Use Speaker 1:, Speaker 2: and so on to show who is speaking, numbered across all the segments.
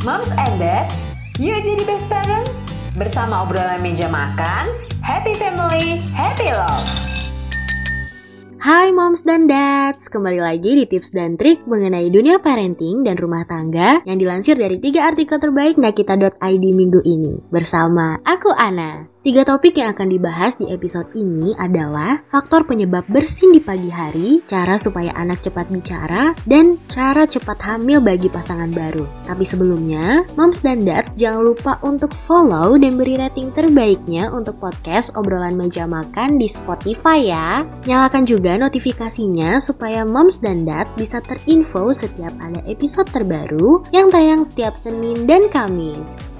Speaker 1: Moms and Dads, yuk jadi best parent. Bersama obrolan meja makan, happy family, happy love.
Speaker 2: Hai moms dan dads, kembali lagi di tips dan trik mengenai dunia parenting dan rumah tangga yang dilansir dari tiga artikel terbaik nakita.id minggu ini bersama aku Ana. Tiga topik yang akan dibahas di episode ini adalah faktor penyebab bersin di pagi hari, cara supaya anak cepat bicara, dan cara cepat hamil bagi pasangan baru. Tapi sebelumnya, moms dan dads jangan lupa untuk follow dan beri rating terbaiknya untuk podcast obrolan meja makan di Spotify ya. Nyalakan juga notifikasinya supaya moms dan dads bisa terinfo setiap ada episode terbaru yang tayang setiap Senin dan Kamis.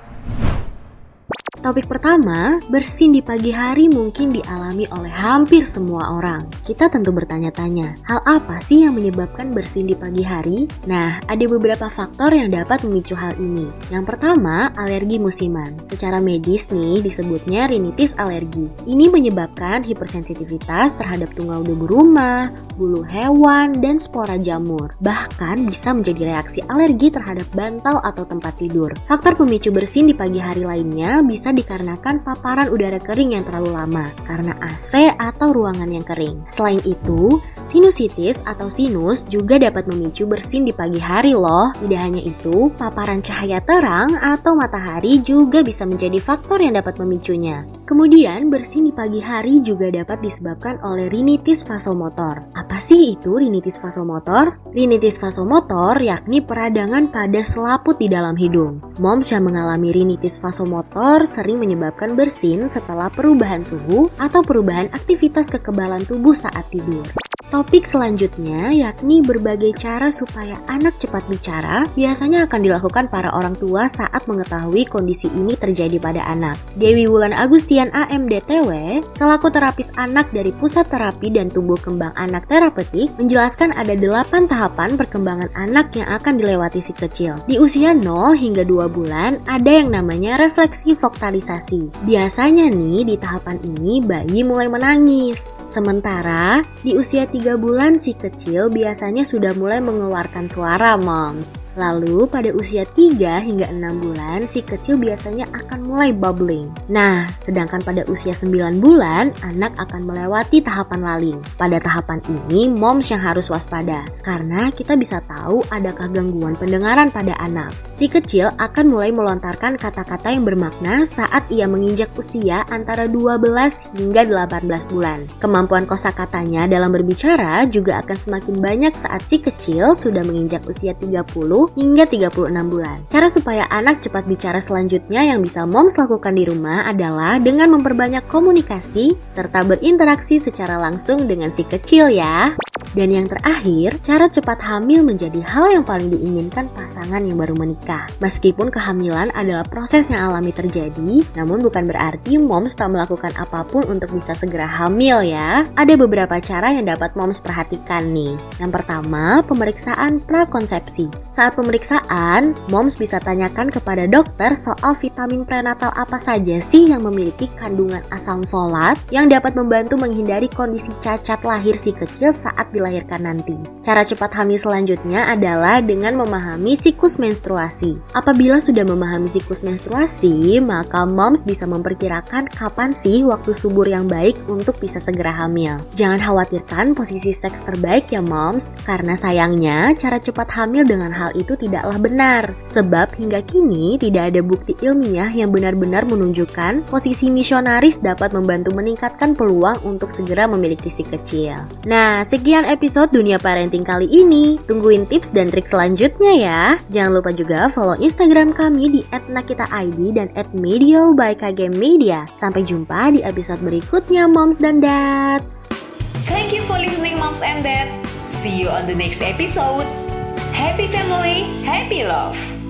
Speaker 2: Topik pertama, bersin di pagi hari mungkin dialami oleh hampir semua orang. Kita tentu bertanya-tanya, hal apa sih yang menyebabkan bersin di pagi hari? Nah, ada beberapa faktor yang dapat memicu hal ini. Yang pertama, alergi musiman. Secara medis nih disebutnya rinitis alergi. Ini menyebabkan hipersensitivitas terhadap tungau debu rumah, bulu hewan, dan spora jamur. Bahkan bisa menjadi reaksi alergi terhadap bantal atau tempat tidur. Faktor pemicu bersin di pagi hari lainnya bisa dikarenakan paparan udara kering yang terlalu lama karena AC atau ruangan yang kering. Selain itu, sinusitis atau sinus juga dapat memicu bersin di pagi hari loh. Tidak hanya itu, paparan cahaya terang atau matahari juga bisa menjadi faktor yang dapat memicunya. Kemudian, bersin di pagi hari juga dapat disebabkan oleh rinitis vasomotor. Apa sih itu rinitis vasomotor? Rinitis vasomotor yakni peradangan pada selaput di dalam hidung. Moms yang mengalami rinitis vasomotor sering menyebabkan bersin setelah perubahan suhu atau perubahan aktivitas kekebalan tubuh saat tidur. Topik selanjutnya yakni berbagai cara supaya anak cepat bicara biasanya akan dilakukan para orang tua saat mengetahui kondisi ini terjadi pada anak. Dewi Wulan Agustian AMDTW, selaku terapis anak dari Pusat Terapi dan Tumbuh Kembang Anak Terapeutik, menjelaskan ada 8 tahapan perkembangan anak yang akan dilewati si kecil. Di usia 0 hingga 2 bulan, ada yang namanya refleksi voktalisasi. Biasanya nih, di tahapan ini bayi mulai menangis. Sementara di usia 3 bulan si kecil biasanya sudah mulai mengeluarkan suara moms. Lalu pada usia 3 hingga 6 bulan si kecil biasanya akan mulai bubbling. Nah, sedangkan pada usia 9 bulan anak akan melewati tahapan laling. Pada tahapan ini moms yang harus waspada karena kita bisa tahu adakah gangguan pendengaran pada anak. Si kecil akan mulai melontarkan kata-kata yang bermakna saat ia menginjak usia antara 12 hingga 18 bulan. Kemampuan kosakatanya dalam berbicara juga akan semakin banyak saat si kecil sudah menginjak usia 30 hingga 36 bulan. Cara supaya anak cepat bicara selanjutnya yang bisa moms lakukan di rumah adalah dengan memperbanyak komunikasi serta berinteraksi secara langsung dengan si kecil ya. Dan yang terakhir, cara cepat hamil menjadi hal yang paling diinginkan pasangan yang baru menikah. Meskipun kehamilan adalah proses yang alami terjadi, namun bukan berarti moms tak melakukan apa pun untuk bisa segera hamil ya. Ada beberapa cara yang dapat moms perhatikan nih. Yang pertama, pemeriksaan prakonsepsi. Saat pemeriksaan, moms bisa tanyakan kepada dokter soal vitamin prenatal apa saja sih yang memiliki kandungan asam folat yang dapat membantu menghindari kondisi cacat lahir si kecil saat dilahirkan nanti. Cara cepat hamil selanjutnya adalah dengan memahami siklus menstruasi. Apabila sudah memahami siklus menstruasi, maka moms bisa memperkirakan kapan sih waktu subur yang baik untuk bisa segera hamil. Jangan khawatirkan posisi seks terbaik ya moms, karena sayangnya cara cepat hamil dengan hal itu tidaklah benar. Sebab hingga kini tidak ada bukti ilmiah yang benar-benar menunjukkan posisi misionaris dapat membantu meningkatkan peluang untuk segera memiliki si kecil. Nah, sekian episode Dunia Parenting kali ini. Tungguin tips dan trik selanjutnya ya. Jangan lupa juga follow Instagram kami di @nakitaid dan @medio. Sampai jumpa di episode berikutnya moms dan dads.
Speaker 1: Thank you for listening moms and dad. See you on the next episode. Happy family, happy love.